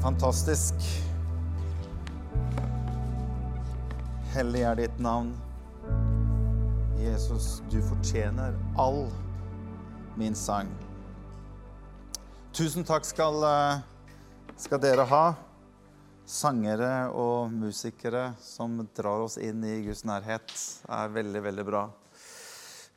Fantastisk. Hellig er ditt navn. Jesus, du fortjener all min sang. Tusen takk skal, eh, skal dere ha, sangere og musikere som drar oss inn i Guds nærhet. Er veldig, veldig bra.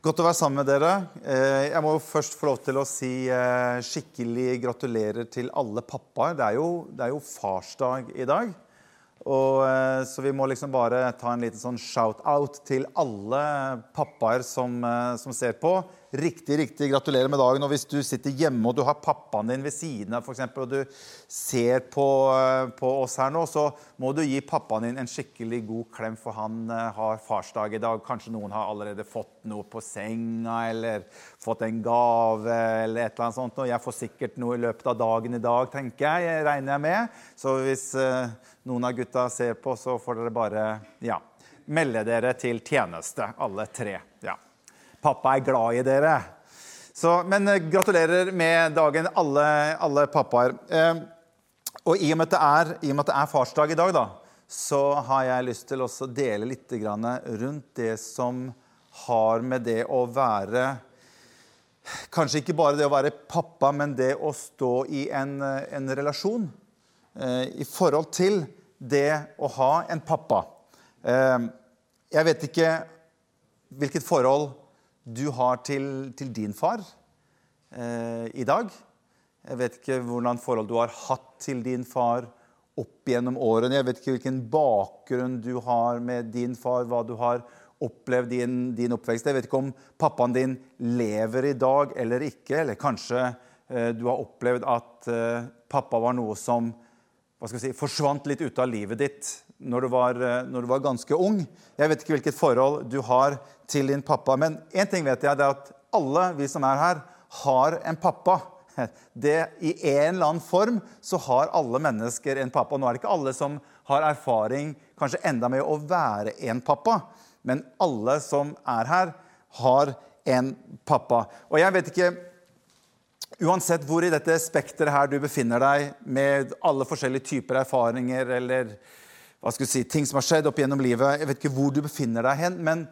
Godt å være sammen med dere. Eh, jeg må først få lov til å si eh, skikkelig gratulerer til alle pappaer. Det er jo, det er jo farsdag i dag. Og, eh, så vi må liksom bare ta en liten sånn shout-out til alle pappaer som, som, ser på. Riktig, riktig gratulerer med dagen. Og hvis du sitter hjemme og du har pappaen din ved siden av, eksempel, og du ser på, på, oss her nå, så må du gi pappaen din en skikkelig god klem, for han har farsdag i dag. Kanskje noen har allerede fått noe på senga, eller fått en gave, eller et eller annet sånt. Og jeg får sikkert noe i løpet av dagen i dag, tenker jeg, regner jeg med. Så hvis noen av gutta ser på, så får dere bare ja, melde dere til tjeneste, alle tre. Pappa er glad i dere. Så, men eh, gratulerer med dagen, alle, alle pappaer. Eh, og i og, med at det er, at det er farsdag i dag, da, så har jeg lyst til å dele litt rundt det som har med det å være Kanskje ikke bare det å være pappa, men det å stå i en, en relasjon Eh, i forhold til det å ha en pappa. Eh, jeg vet ikke hvilket forhold du har til, til din far eh, i dag. Jeg vet ikke hvordan forhold du har hatt til din far opp gjennom årene. Jeg vet ikke hvilken bakgrunn du har med din far, hva du har opplevd i din, din oppvekst. Jeg vet ikke om pappaen din lever i dag eller ikke. Eller kanskje eh, du har opplevd at eh, pappa var noe som si, forsvant litt ut av livet ditt når du, var, eh, når du var ganske ung. Jeg vet ikke hvilket forhold du har til din pappa, men én ting vet jeg, det er at alle vi som er her, har en pappa. Det, I en eller annen form så har alle mennesker en pappa. Nå er det ikke alle som har erfaring kanskje enda med å være en pappa, men alle som er her, har en pappa. Og jeg vet ikke Uansett hvor i dette spekteret her du befinner deg, med alle forskjellige typer erfaringer eller hva skal si, ting som har skjedd opp gjennom livet Jeg vet ikke hvor du befinner deg hen, men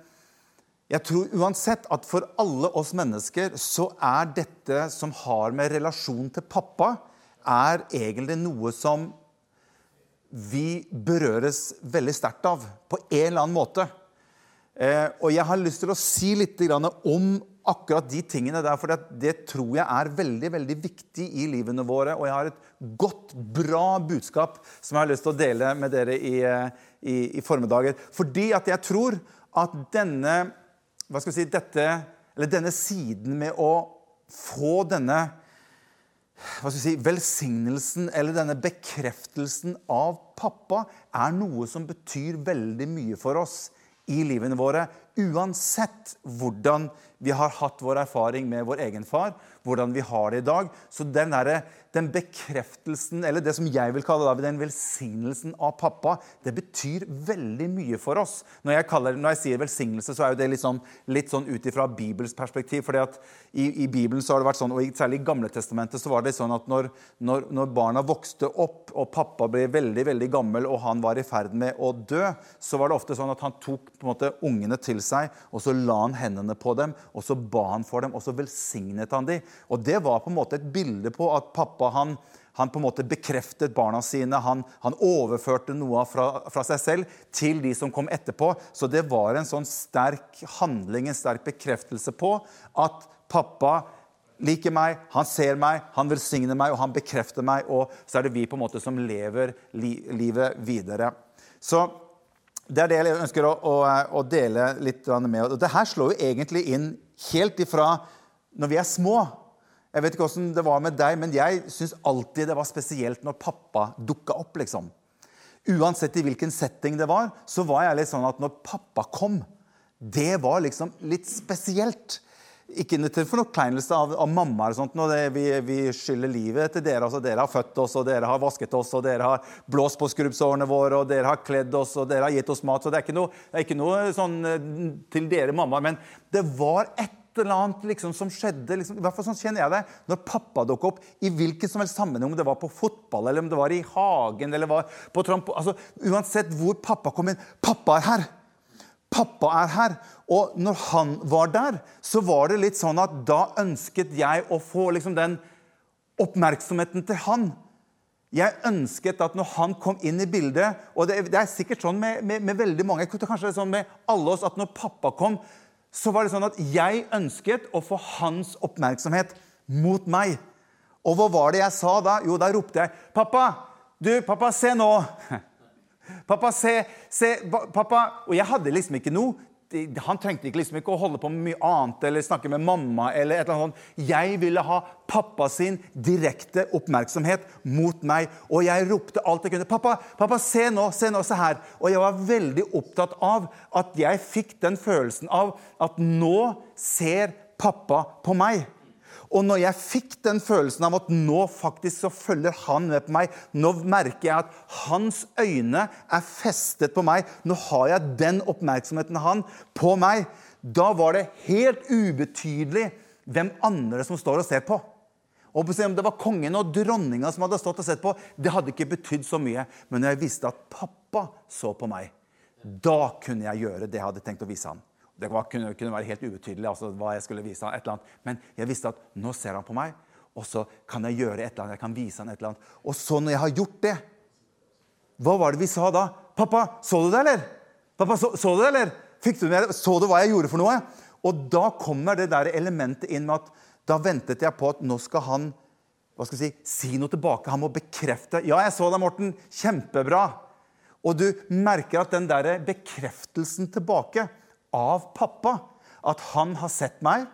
jeg tror uansett at for alle oss mennesker så er dette som har med relasjon til pappa, er egentlig noe som vi berøres veldig sterkt av på en eller annen måte. Eh, og jeg har lyst til å si litt om akkurat de tingene der, for det tror jeg er veldig veldig viktig i livene våre. Og jeg har et godt, bra budskap som jeg har lyst til å dele med dere i, i, i formiddager. Fordi at jeg tror at denne, hva skal vi si, dette, eller denne siden med å få denne hva skal vi si, velsignelsen eller denne bekreftelsen av pappa er noe som betyr veldig mye for oss i livene våre. Uansett hvordan vi har hatt vår erfaring med vår egen far, hvordan vi har det i dag. Så den, der, den bekreftelsen, eller det som jeg vil kalle den velsignelsen av pappa, det betyr veldig mye for oss. Når jeg, kaller, når jeg sier velsignelse, så er jo det litt sånn, litt sånn ut ifra Bibels perspektiv. fordi at i, i, Bibelen så har det vært sånn, og særlig i Gamle testamentet så var det sånn at når, når, når barna vokste opp, og pappa ble veldig veldig gammel, og han var i ferd med å dø, så var det ofte sånn at han tok på en måte ungene til seg, og så la han hendene på dem og så ba han for dem, og så velsignet han dem. Og Det var på en måte et bilde på at pappa han, han på en måte bekreftet barna sine. Han, han overførte noe fra, fra, seg selv til de som kom etterpå. Så det var en sånn sterk handling, en sterk bekreftelse på at pappa liker meg, han ser meg, han velsigner meg, og han bekrefter meg. Og så er det vi på en måte som lever li livet videre. Så det er det jeg ønsker å, å, å dele litt med. Og det her slår jo egentlig inn helt ifra når vi er små. Jeg vet ikke åssen det var med deg, men jeg syns alltid det var spesielt når pappa dukka opp. liksom. Uansett i hvilken setting det var, så var jeg litt sånn at når pappa kom, det var liksom litt spesielt. Ikke til forkleinelse av, av mamma. og sånt, det, vi, vi, skylder livet til dere. altså Dere har født oss, og dere har vasket oss, og dere har blåst på skrubbsårene våre, og dere har kledd oss, og dere har gitt oss mat. Så det er ikke noe, er ikke noe sånn eh, til dere, mamma. Men det var et eller annet liksom, som skjedde. Liksom, I hvert fall sånn kjenner jeg det. Når pappa dukket opp i hvilken som helst sammenheng, om det var på fotball, eller om det var i hagen, eller var på trampo... Altså, uansett hvor pappa kom inn Pappa er her! Pappa er her. Og når han var der, så var det litt sånn at da ønsket jeg å få liksom den oppmerksomheten til han. Jeg ønsket at når han kom inn i bildet Og det, det er sikkert sånn med, med, med veldig mange, kanskje det er sånn med alle oss, at når pappa kom, så var det sånn at jeg ønsket å få hans oppmerksomhet mot meg. Og hva var det jeg sa da? Jo, da ropte jeg, 'Pappa! Du, pappa, se nå!' Pappa, se, se, pappa Og jeg hadde liksom ikke noe han trengte ikke, liksom ikke å holde på med mye annet eller snakke med mamma. eller et eller annet. Jeg ville ha pappa sin direkte oppmerksomhet mot meg. Og jeg ropte alt jeg kunne. 'Pappa, pappa, se nå! Se nå! Se her!' Og jeg var veldig opptatt av at jeg fikk den følelsen av at nå ser pappa på meg. Og når jeg fikk den følelsen av at nå faktisk så følger han med på meg, nå merker jeg at hans øyne er festet på meg, nå har jeg den oppmerksomheten han på meg, da var det helt ubetydelig hvem andre som står og ser på. Og Om det var kongen og dronninga som hadde stått og sett på, det hadde ikke betydd så mye. Men når jeg visste at pappa så på meg, da kunne jeg gjøre det jeg hadde tenkt å vise ham. Det kunne, kunne, være helt ubetydelig altså, hva jeg skulle vise ham, et eller annet. Men jeg visste at nå ser han på meg, og så kan jeg gjøre et eller annet. jeg kan vise han et eller annet. Og så når jeg har gjort det, hva var det vi sa da? 'Pappa, så du det, eller?' Pappa, så, så du det, eller? Fikk du med, Så du hva jeg gjorde for noe? Og da kommer det der elementet inn med at da ventet jeg på at nå skal han hva skal jeg si, si noe tilbake. Han må bekrefte. 'Ja, jeg så deg, Morten. Kjempebra.' Og du merker at den der bekreftelsen tilbake av pappa at han har sett meg.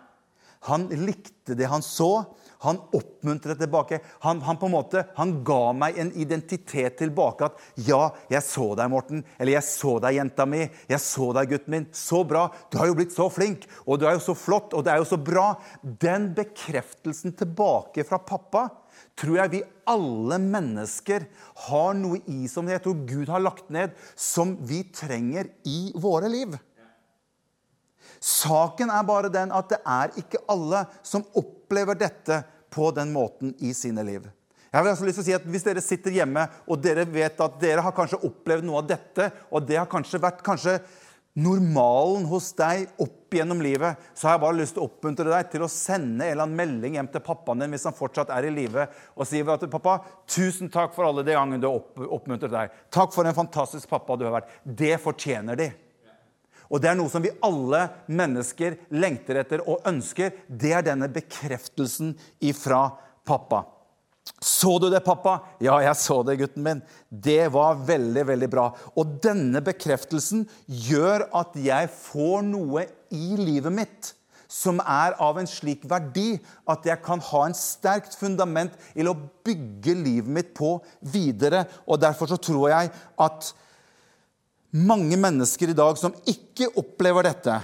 Han likte det han så. Han oppmuntret tilbake. Han, han, på en måte, han ga meg en identitet tilbake. At 'ja, jeg så deg, Morten'. Eller 'jeg så deg, jenta mi'. 'Jeg så deg, gutten min'. Så bra. Du har jo blitt så flink. Og du er jo så flott. Og det er jo så bra. Den bekreftelsen tilbake fra pappa tror jeg vi alle mennesker har noe i som jeg tror Gud har lagt ned, som vi trenger i våre liv. Saken er bare den at det er ikke alle som opplever dette på den måten i sine liv. Jeg vil altså lyst til å si at Hvis dere sitter hjemme og dere vet at dere har kanskje opplevd noe av dette, og det har kanskje vært kanskje normalen hos deg opp gjennom livet, så har jeg bare lyst til å oppmuntre deg til å sende en eller annen melding hjem til pappaen din hvis han fortsatt er i live, og si at pappa, tusen takk for alle de gangene du har oppmuntret deg. Takk for en fantastisk pappa du har vært. Det fortjener de. Og det er noe som vi alle mennesker lengter etter og ønsker. Det er denne bekreftelsen ifra pappa. Så du det, pappa? Ja, jeg så det, gutten min. Det var veldig, veldig bra. Og denne bekreftelsen gjør at jeg får noe i livet mitt som er av en slik verdi at jeg kan ha en sterkt fundament i å bygge livet mitt på videre. Og derfor så tror jeg at mange mennesker i dag som ikke opplever dette.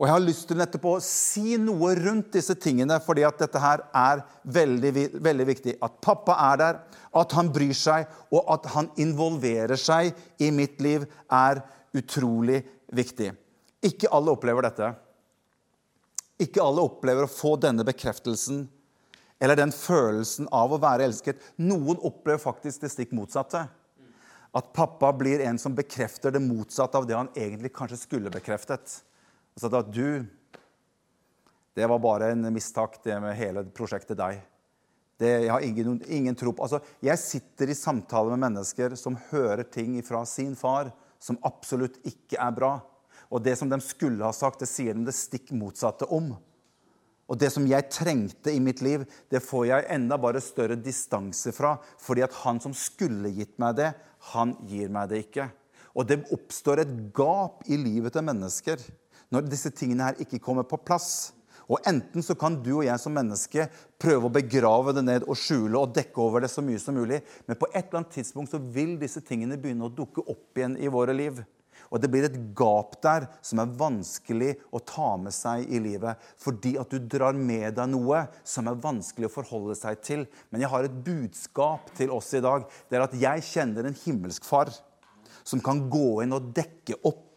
Og jeg har lyst til nettopp å si noe rundt disse tingene, fordi at dette her er veldig, veldig viktig. At pappa er der, at han bryr seg, og at han involverer seg i mitt liv, er utrolig viktig. Ikke alle opplever dette. Ikke alle opplever å få denne bekreftelsen eller den følelsen av å være elsket. Noen opplever faktisk det stikk motsatte. At pappa blir en som bekrefter det motsatte av det han egentlig kanskje skulle bekreftet. Altså at du Det var bare en mistak, det med hele prosjektet deg. Det, jeg har ingen, ingen tro på altså, Jeg sitter i samtale med mennesker som hører ting fra sin far som absolutt ikke er bra. Og det som de skulle ha sagt, det sier de det stikk motsatte om. Og det som jeg trengte i mitt liv, det får jeg enda bare større distanse fra. Fordi at han som skulle gitt meg det, han gir meg det ikke. Og det oppstår et gap i livet til mennesker når disse tingene her ikke kommer på plass. Og Enten så kan du og jeg som menneske prøve å begrave det ned og skjule og dekke over det så mye som mulig, men på et eller annet tidspunkt så vil disse tingene begynne å dukke opp igjen i våre liv. Og det blir et gap der som er vanskelig å ta med seg i livet. Fordi at du drar med deg noe som er vanskelig å forholde seg til. Men jeg har et budskap til oss i dag. Det er at jeg kjenner en himmelsk far som kan gå inn og dekke opp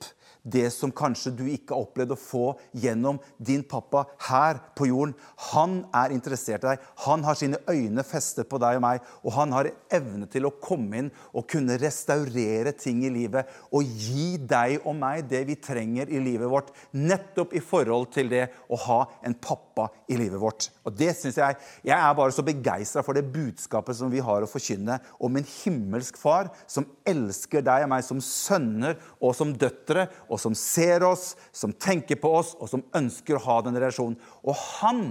det som kanskje du ikke har opplevd å få gjennom din pappa her på jorden. Han er interessert i deg. Han har sine øyne festet på deg og meg. Og han har evne til å komme inn og kunne restaurere ting i livet og gi deg og meg det vi trenger i livet vårt, nettopp i forhold til det å ha en pappa i livet vårt. Og det synes Jeg jeg er bare så begeistra for det budskapet som vi har å forkynne om en himmelsk far som elsker deg og meg som sønner og som døtre som ser oss, som tenker på oss, og som ønsker å ha den relasjonen. Og han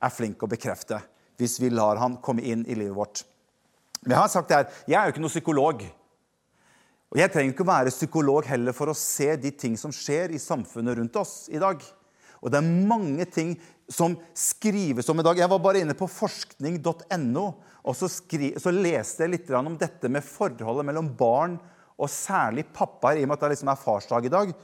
er flink å bekrefte hvis vi lar han komme inn i livet vårt. Men jeg har sagt det her, jeg er jo ikke noen psykolog. Og jeg trenger ikke å være psykolog heller for å se de ting som skjer i samfunnet rundt oss i dag. Og det er mange ting som skrives om i dag. Jeg var bare inne på forskning.no, og så, skri, så, leste jeg litt om dette med forholdet mellom barn og særlig pappaer, i og med at det liksom er farsdag i dag.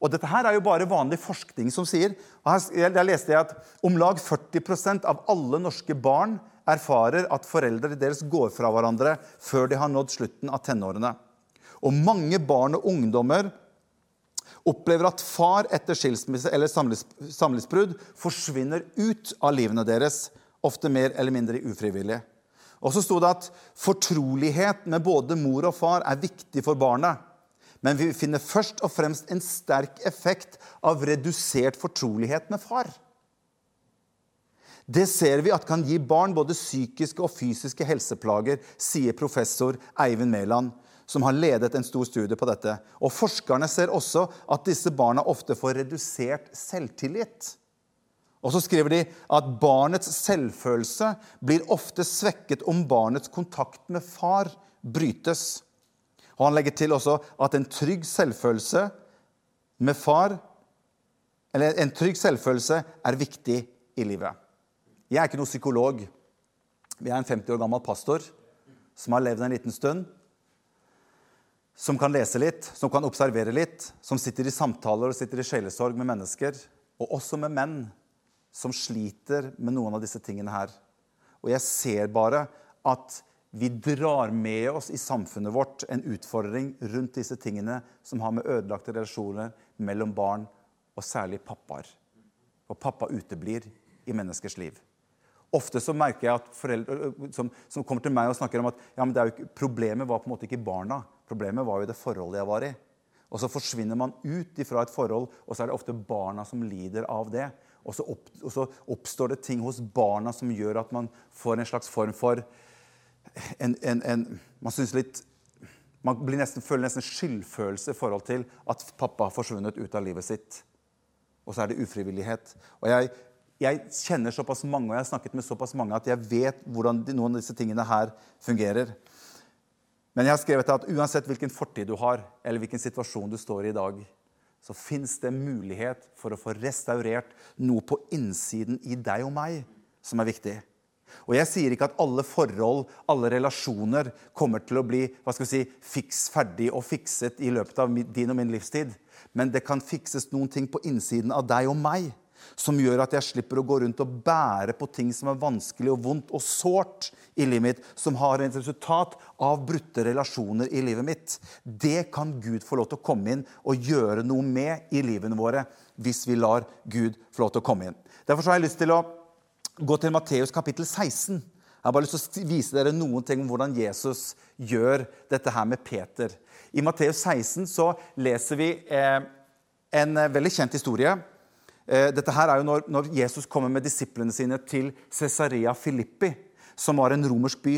Og dette her er jo bare vanlig forskning som sier her, Der leste jeg at om lag 40% av alle norske barn erfarer at foreldrene deres går fra hverandre før de har nådd slutten av tenårene. Og mange barn og ungdommer opplever at far etter skilsmisse eller samlivsbrudd forsvinner ut av livene deres, ofte mer eller mindre ufrivillig. Og så sto det at fortrolighet med både mor og far er viktig for barnet. Men vi finner først og fremst en sterk effekt av redusert fortrolighet med far. Det ser vi at kan gi barn både psykiske og fysiske helseplager, sier professor Eivind Mæland, som har ledet en stor studie på dette. Og Forskerne ser også at disse barna ofte får redusert selvtillit. Og så skriver de at barnets selvfølelse blir ofte svekket om barnets kontakt med far brytes. Og Han legger til også at en trygg selvfølelse med far eller en trygg selvfølelse er viktig i livet. Jeg er ikke noen psykolog. Vi er en 50 år gammel pastor som har levd en liten stund. Som kan lese litt, som kan observere litt, som sitter i samtaler og sitter i sjelesorg med mennesker. Og også med menn som sliter med noen av disse tingene her. Og jeg ser bare at vi drar med oss i samfunnet vårt en utfordring rundt disse tingene som har med ødelagte relasjoner mellom barn og særlig pappaer. Og pappa uteblir i menneskers liv. Ofte så merker jeg at foreldre som, som, kommer til meg og snakker om at ja, ikke, problemet var på en måte ikke barna. Problemet var jo det forholdet jeg var i. Og så forsvinner man ut ifra et forhold, og så er det ofte barna som lider av det. Og så, opp, og så, oppstår det ting hos barna som gjør at man får en slags form for en, en, en, Man synes litt man nesten, føler nesten skyldfølelse i forhold til at pappa har forsvunnet ut av livet sitt. Og så er det ufrivillighet. Og jeg, jeg kjenner såpass mange og jeg har snakket med såpass mange at jeg vet hvordan de, noen av disse tingene her fungerer. Men jeg har skrevet at uansett hvilken fortid du har, eller hvilken situasjon du står i i dag, så fins det mulighet for å få restaurert noe på innsiden i deg og meg som er viktig. Og Jeg sier ikke at alle forhold, alle relasjoner, kommer til å bli hva skal vi si, fiks ferdig og fikset i løpet av din og min livstid. Men det kan fikses noen ting på innsiden av deg og meg som gjør at jeg slipper å gå rundt og bære på ting som er vanskelig og vondt og sårt i livet mitt, som har et resultat av brutte relasjoner i livet mitt. Det kan Gud få lov til å komme inn og gjøre noe med i livene våre hvis vi lar Gud få lov til å komme inn. Derfor har jeg lyst til å gå til Matteus kapittel 16. Jeg har bare lyst til å vise dere noen ting om hvordan Jesus gjør dette her med Peter. I Matteus 16 så leser vi eh, en veldig kjent historie Eh, dette her er jo når, når Jesus kommer med disiplene sine til Cesarea Filippi, som var en romersk by.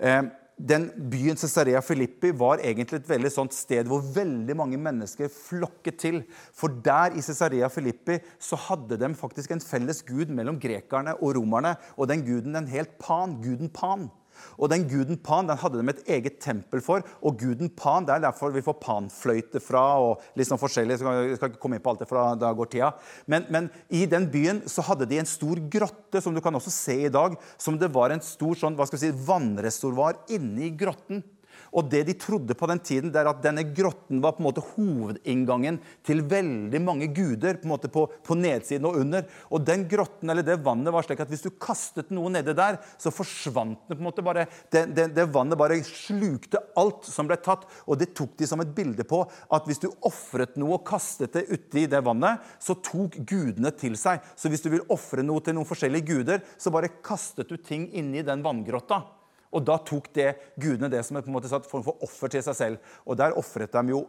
Eh, den Byen Cesarea Filippi var egentlig et veldig sånt sted hvor veldig mange mennesker flokket til. For der i Cesarea Filippi så hadde de faktisk en felles gud mellom grekerne og romerne. Og den guden den helt Pan, guden Pan. Og den guden Pan den hadde de et eget tempel for. Og guden Pan, det er derfor vi får panfløyte fra. og litt sånn forskjellig, så Jeg skal ikke komme inn på alt det, for da går tida. Men, men, i den byen så hadde de en stor grotte, som du kan også se i dag. Som det var en stor sånn, hva skal vi si, vannreservoar inni grotten. Og det de trodde på den tiden, det er at denne grotten var på en måte hovedinngangen til veldig mange guder på, en måte på, på nedsiden og under. Og den grotten eller det vannet var slik at hvis du kastet noe nedi der, så forsvant det på en måte bare det, det, det vannet bare slukte alt som ble tatt. Og det tok de som et bilde på at hvis du ofret noe og kastet det uti det vannet, så tok gudene til seg. Så hvis du vil ofre noe til noen forskjellige guder, så bare kastet du ting inni den vanngrotta. Og da tok det gudene det som en måte satt form for offer til seg selv. Og der ofret de jo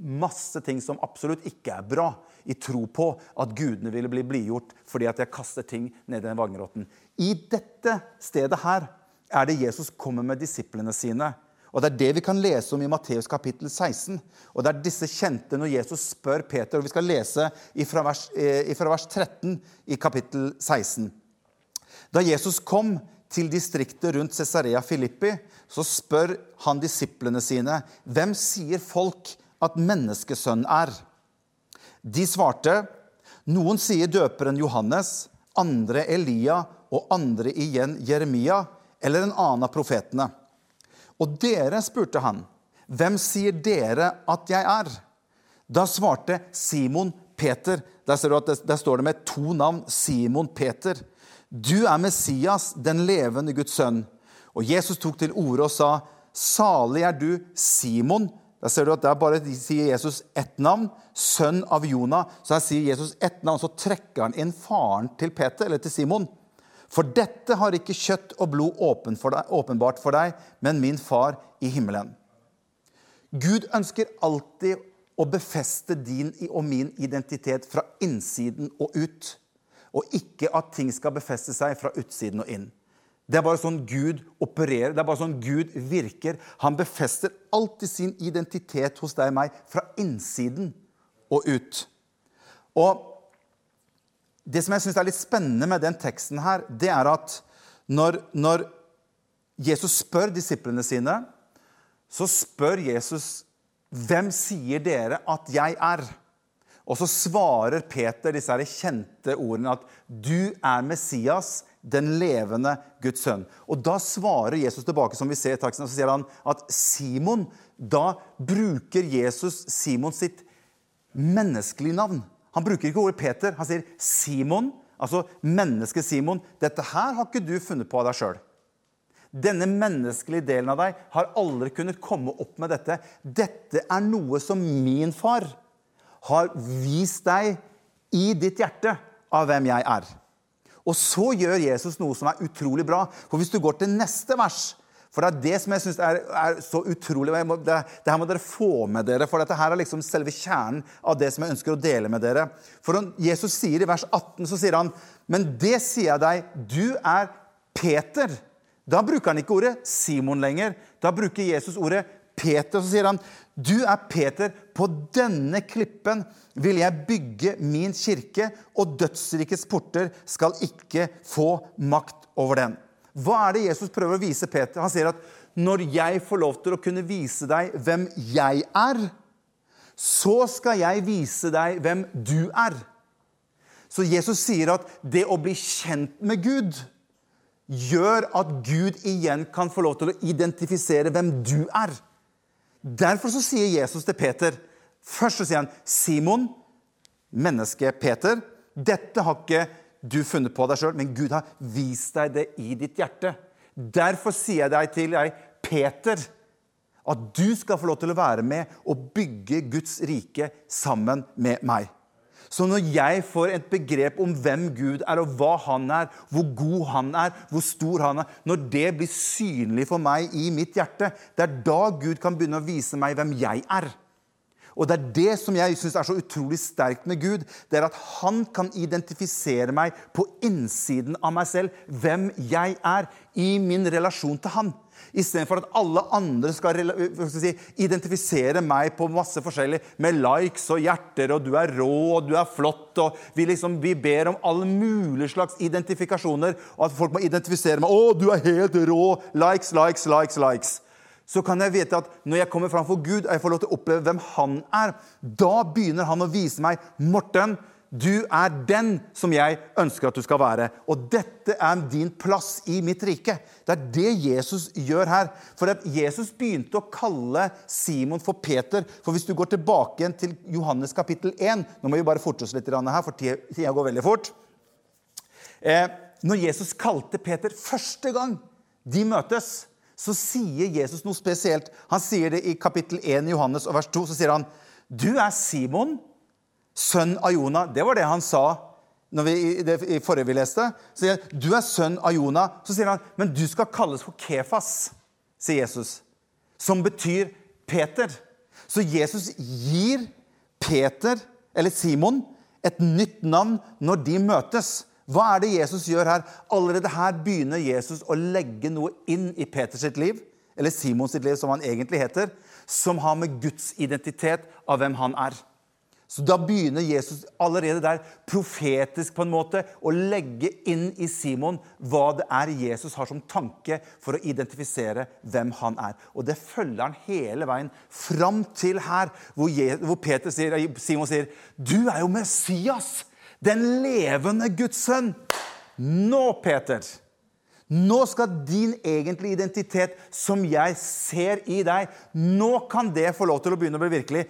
masse ting som absolutt ikke er bra, i tro på at gudene ville bli blidgjort fordi at jeg kastet ting ned i den vagnrotten. I dette stedet her er det Jesus kommer med disiplene sine. Og Det er det vi kan lese om i Matteus kapittel 16. Og det er disse kjente når Jesus spør Peter. og Vi skal lese fra vers, eh, vers 13 i kapittel 16. Da Jesus kom til distriktet rundt Cesarea Filippi, så spør han disiplene sine, 'Hvem sier folk at menneskesønnen er?' De svarte, 'Noen sier døperen Johannes, andre Elia og andre igjen Jeremia eller en annen av profetene.' Og dere, spurte han, 'Hvem sier dere at jeg er?' Da svarte Simon Peter. Der, der står det med to navn. Simon Peter. Du er Messias, den levende Guds sønn. Og Jesus tok til orde og sa, Salig er du, Simon. Der ser du at der bare sier Jesus ett navn, sønn av Jonah. Så her sier Jesus ett navn, så trekker han inn faren til Peter, eller til Simon. For dette har ikke kjøtt og blod åpen for deg, åpenbart for deg, men min far i himmelen. Gud ønsker alltid å befeste din og min identitet fra innsiden og ut og ikke at ting skal befeste seg fra utsiden og inn. Det er bare sånn Gud opererer, det er bare sånn Gud virker. Han befester alltid sin identitet hos deg og meg fra innsiden og ut. Og det som jeg syns er litt spennende med den teksten her, det er at når, når Jesus spør disiplene sine, så spør Jesus hvem sier dere at jeg er? Og så svarer Peter disse her kjente ordene at 'du er Messias, den levende Guds sønn'. Og da svarer Jesus tilbake, som vi ser i taksten, og så sier han at Simon Da bruker Jesus Simon sitt menneskelige navn. Han bruker ikke ordet Peter. Han sier Simon, altså mennesket Simon. Dette her har ikke du funnet på av deg sjøl. Denne menneskelige delen av deg har aldri kunnet komme opp med dette. Dette er noe som min far har vist deg i ditt hjerte av hvem jeg er. Og så gjør Jesus noe som er utrolig bra. For hvis du går til neste vers For det er det som jeg syns er, er, så utrolig må, det, det, her må dere få med dere, for dette her er liksom selve kjernen av det som jeg ønsker å dele med dere. For Jesus sier i vers 18 så sier han, men det sier jeg deg, du er Peter. Da bruker han ikke ordet Simon lenger. Da bruker Jesus ordet Peter. Så sier han, du er Peter. På denne klippen vil jeg bygge min kirke, og dødsrikets porter skal ikke få makt over den. Hva er det Jesus prøver å vise Peter? Han sier at når jeg får lov til å kunne vise deg hvem jeg er, så skal jeg vise deg hvem du er. Så Jesus sier at det å bli kjent med Gud gjør at Gud igjen kan få lov til å identifisere hvem du er. Derfor så sier Jesus til Peter Først så sier han, 'Simon, menneske Peter, dette har ikke du funnet på deg sjøl, men Gud har vist deg det i ditt hjerte.' Derfor sier jeg deg til deg, Peter, at du skal få lov til å være med og bygge Guds rike sammen med meg. Så når jeg får et begrep om hvem Gud er, og hva han er, hvor god han er, hvor stor han er Når det blir synlig for meg i mitt hjerte, det er da Gud kan begynne å vise meg hvem jeg er. Og det er det som jeg syns er så utrolig sterkt med Gud. Det er at han kan identifisere meg på innsiden av meg selv, hvem jeg er, i min relasjon til han. Istedenfor at alle andre skal, si, identifisere meg på masse forskjellig med likes og hjerter, og du er rå og du er flott. og Vi, liksom, vi ber om alle mulige slags identifikasjoner, og at folk må identifisere meg. 'Å, du er helt rå!' Likes, likes, likes, likes. Så kan jeg vite at når jeg kommer fram for Gud og jeg får lov til å oppleve hvem han er, da begynner han å vise meg 'Morten, Du er den som jeg ønsker at du skal være. Og dette er din plass i mitt rike. Det er det Jesus gjør her. For Jesus begynte å kalle Simon for Peter. For hvis du går tilbake igjen til Johannes kapittel 1 Nå må vi bare forte oss litt her, for tida går veldig fort. Eh, når Jesus kalte Peter første gang de møtes, så sier Jesus noe spesielt. Han sier det i kapittel 1 i Johannes og vers 2. Så sier han, 'Du er Simon, sønn av Jonah'. Det var det han sa vi, i, det, i forrige vi leste. Så sier han, 'Du er sønn av Jonah'. Så sier han, 'Men du skal kalles for Kefas', sier Jesus. Som betyr Peter. Så Jesus gir Peter, eller Simon, et nytt navn når de møtes. Hva er det Jesus gjør her? Allerede her begynner Jesus å legge noe inn i Peters sitt liv, eller Simons liv, som han egentlig heter, som har med Guds identitet av hvem han er. Så da begynner Jesus allerede der profetisk på en måte å legge inn i Simon hva det er Jesus har som tanke for å identifisere hvem han er. Og det følger han hele veien fram til her, hvor, Peter sier, Simon sier Du er jo Messias! Den levende Guds sønn. Nå, Peter, nå skal din egentlige identitet, som jeg ser i deg, nå kan det få lov til å begynne å bli virkelig.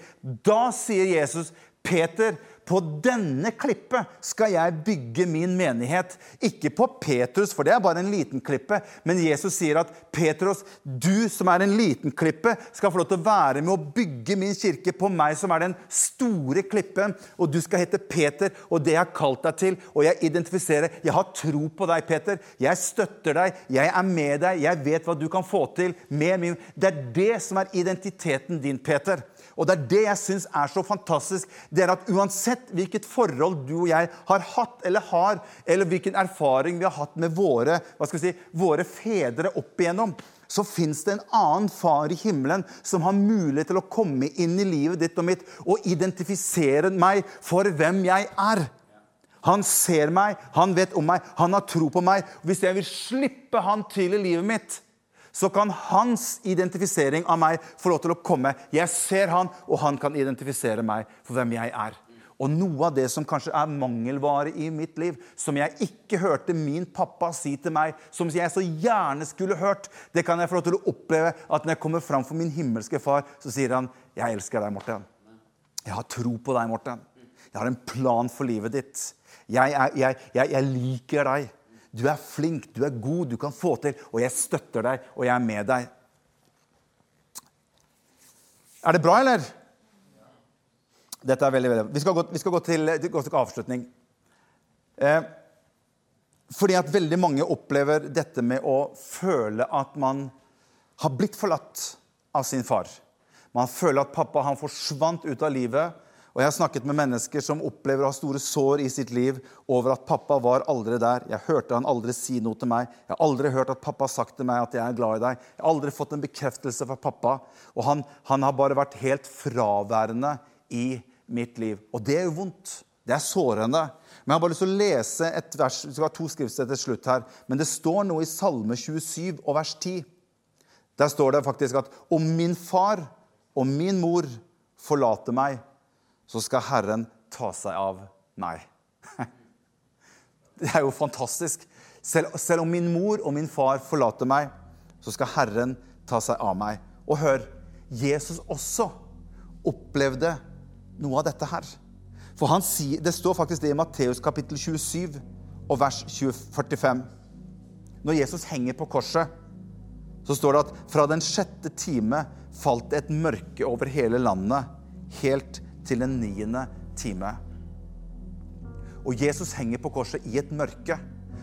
Da sier Jesus, Peter, på denne klippet skal jeg bygge min menighet. Ikke på Petrus, for det er bare en liten klippe. Men Jesus sier at Petros, du som er en liten klippe, skal få lov til å være med å bygge min kirke på meg som er den store klippen. Og du skal hete Peter, og det jeg har kalt deg til. Og jeg identifiserer. Jeg har tro på deg, Peter. Jeg støtter deg. Jeg er med deg. Jeg vet hva du kan få til med min Det er det som er identiteten din, Peter. Og det er det jeg syns er så fantastisk. Det er at uansett hvilket forhold du og jeg har hatt eller har, eller hvilken erfaring vi har hatt med våre, si, våre fedre opp igjennom, så fins det en annen far i himmelen som har mulighet til å komme inn i livet ditt og mitt og identifisere meg for hvem jeg er. Han ser meg, han vet om meg, han har tro på meg. Hvis jeg vil slippe han til i livet mitt, så kan hans identifisering av meg få lov til å komme. Jeg ser han, og han kan identifisere meg for hvem jeg er. Og noe av det som kanskje er mangelvare i mitt liv, som jeg ikke hørte min pappa si til meg, som jeg så gjerne skulle hørt, det kan jeg få lov til å oppleve at når jeg kommer fram for min himmelske far, så sier han, 'Jeg elsker deg, Morten. Jeg har tro på deg, Morten. Jeg har en plan for livet ditt. Jeg, er, jeg, jeg, jeg liker deg.' Du er flink, du er god, du kan få til, og jeg støtter deg, og jeg er med deg. Er det bra, eller? Dette er veldig, veldig Vi skal gå, vi skal gå, til, til, avslutning. Eh, fordi at veldig mange opplever dette med å føle at man har blitt forlatt av sin far. Man føler at pappa han forsvant ut av livet. Og Jeg har snakket med mennesker som opplever å ha store sår i sitt liv over at pappa var aldri der. Jeg hørte han aldri si noe til meg. Jeg har aldri hørt at pappa har sagt til meg at jeg er glad i deg. Jeg har aldri fått en bekreftelse fra pappa. Og han, han har bare vært helt fraværende i mitt liv. Og det er jo vondt. Det er sårende. Men jeg har bare lyst til å lese et vers. Vi skal ha to skriftsteder til slutt her. Men det står noe i Salme 27 og vers 10. Der står det faktisk at om min far og min mor forlater meg, så skal Herren ta seg av meg. Det er jo fantastisk. Selv, selv, om min mor og min far forlater meg, så skal Herren ta seg av meg. Og hør, Jesus også opplevde noe av dette her. For han sier, Det står faktisk det i Matteus kapittel 27 og vers 45. Når Jesus henger på korset, så står det at fra den sjette time falt det et mørke over hele landet, helt til til den niende time. Og Jesus henger på korset i et mørke.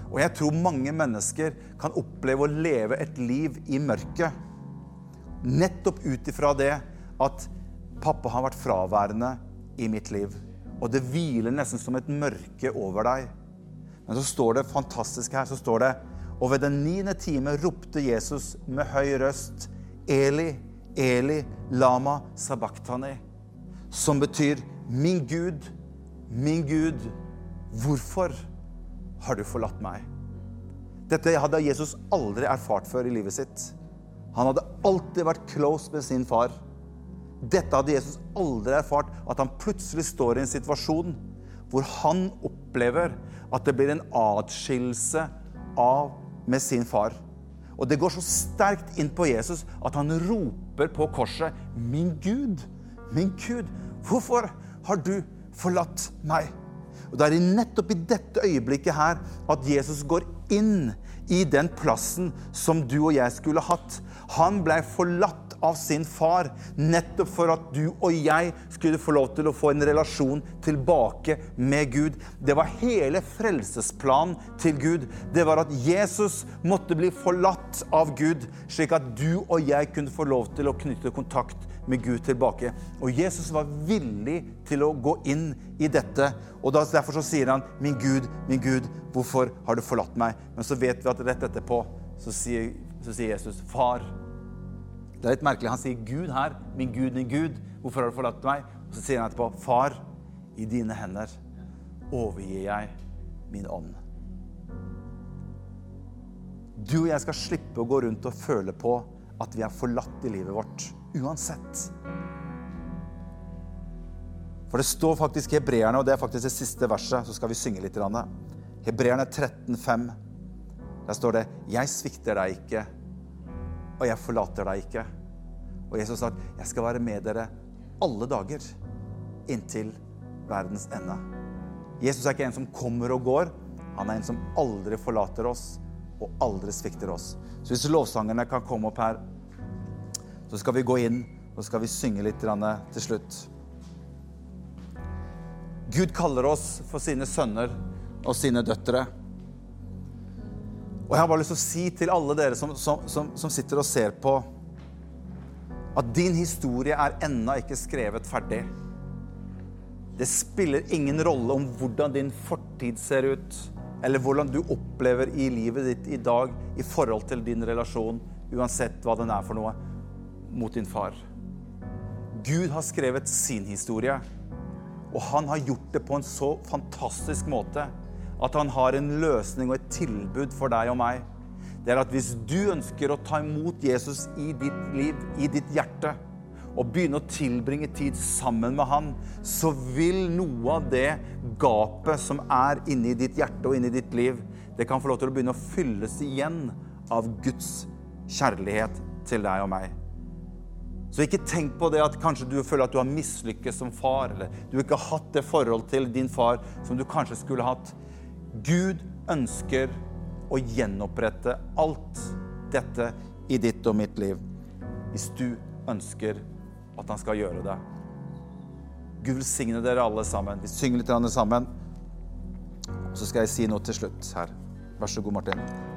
Og jeg tror mange mennesker kan oppleve å leve et liv i mørket. Nettopp ut ifra det at pappa har vært fraværende i mitt liv. Og det hviler nesten som et mørke over deg. Men så står det fantastisk her, så står det Og ved den niende time ropte Jesus med høy røst, Eli, Eli, lama sabachthani som betyr 'Min Gud, min Gud, hvorfor har du forlatt meg?' Dette hadde Jesus aldri erfart før i livet sitt. Han hadde alltid vært close med sin far. Dette hadde Jesus aldri erfart, at han plutselig står i en situasjon hvor han opplever at det blir en atskillelse av med sin far. Og det går så sterkt inn på Jesus at han roper på korset, 'Min Gud, min Gud, hvorfor har du forlatt meg?' Og Det er nettopp i dette øyeblikket her at Jesus går inn i den plassen som du og jeg skulle hatt. Han ble forlatt av sin far, nettopp for at du og jeg skulle få lov til å få en relasjon tilbake med Gud. Det var hele frelsesplanen til Gud. Det var at Jesus måtte bli forlatt av Gud, slik at du og jeg kunne få lov til å knytte kontakt med Gud tilbake. Og Jesus var villig til å gå inn i dette. Og Derfor så sier han, 'Min Gud, min Gud, hvorfor har du forlatt meg?' Men så vet vi at rett etterpå så sier, så sier Jesus, 'Far' Det er litt merkelig. Han sier 'Gud' her. 'Min Gud, min Gud, hvorfor har du forlatt meg?' Og så sier han etterpå 'Far, i dine hender overgir jeg min ånd'. Du og jeg skal slippe å gå rundt og føle på at vi er forlatt i livet vårt. Uansett. For det står faktisk Hebreerne, og det er faktisk det siste verset, så skal vi synge litt. Hebreerne 13,5. Der står det 'Jeg svikter deg ikke' og jeg forlater deg ikke. Og Jesus sa at jeg skal være med dere alle dager inntil verdens ende. Jesus er ikke en som kommer og går. Han er en som aldri forlater oss og aldri svikter oss. Så hvis lovsangerne kan komme opp her, så skal vi gå inn og så skal vi synge litt til slutt. Gud kaller oss for sine sønner og sine døtre. Og jeg har bare lyst til å si til alle dere som, som, som, som sitter og ser på, at din historie er ennå ikke skrevet ferdig. Det spiller ingen rolle om hvordan din fortid ser ut, eller hvordan du opplever i livet ditt i dag i forhold til din relasjon, uansett hva den er for noe, mot din far. Gud har skrevet sin historie, og han har gjort det på en så fantastisk måte at han har en løsning og et tilbud for deg og meg. Det er at hvis du ønsker å ta imot Jesus i ditt liv, i ditt hjerte, og begynne å tilbringe tid sammen med han, så vil noe av det gapet som er inni ditt hjerte og inni ditt liv, det kan få lov til å begynne å fylles igjen av Guds kjærlighet til deg og meg. Så ikke tenk på det at kanskje du føler at du har mislykkes som far, eller du ikke har hatt det forhold til din far som du kanskje skulle hatt. Gud ønsker å gjenopprette alt dette i ditt og mitt liv. Hvis du ønsker at han skal gjøre det. Gud velsigne dere alle sammen. Vi synger litt sammen. Så skal jeg si noe til slutt her. Vær så god, Martin.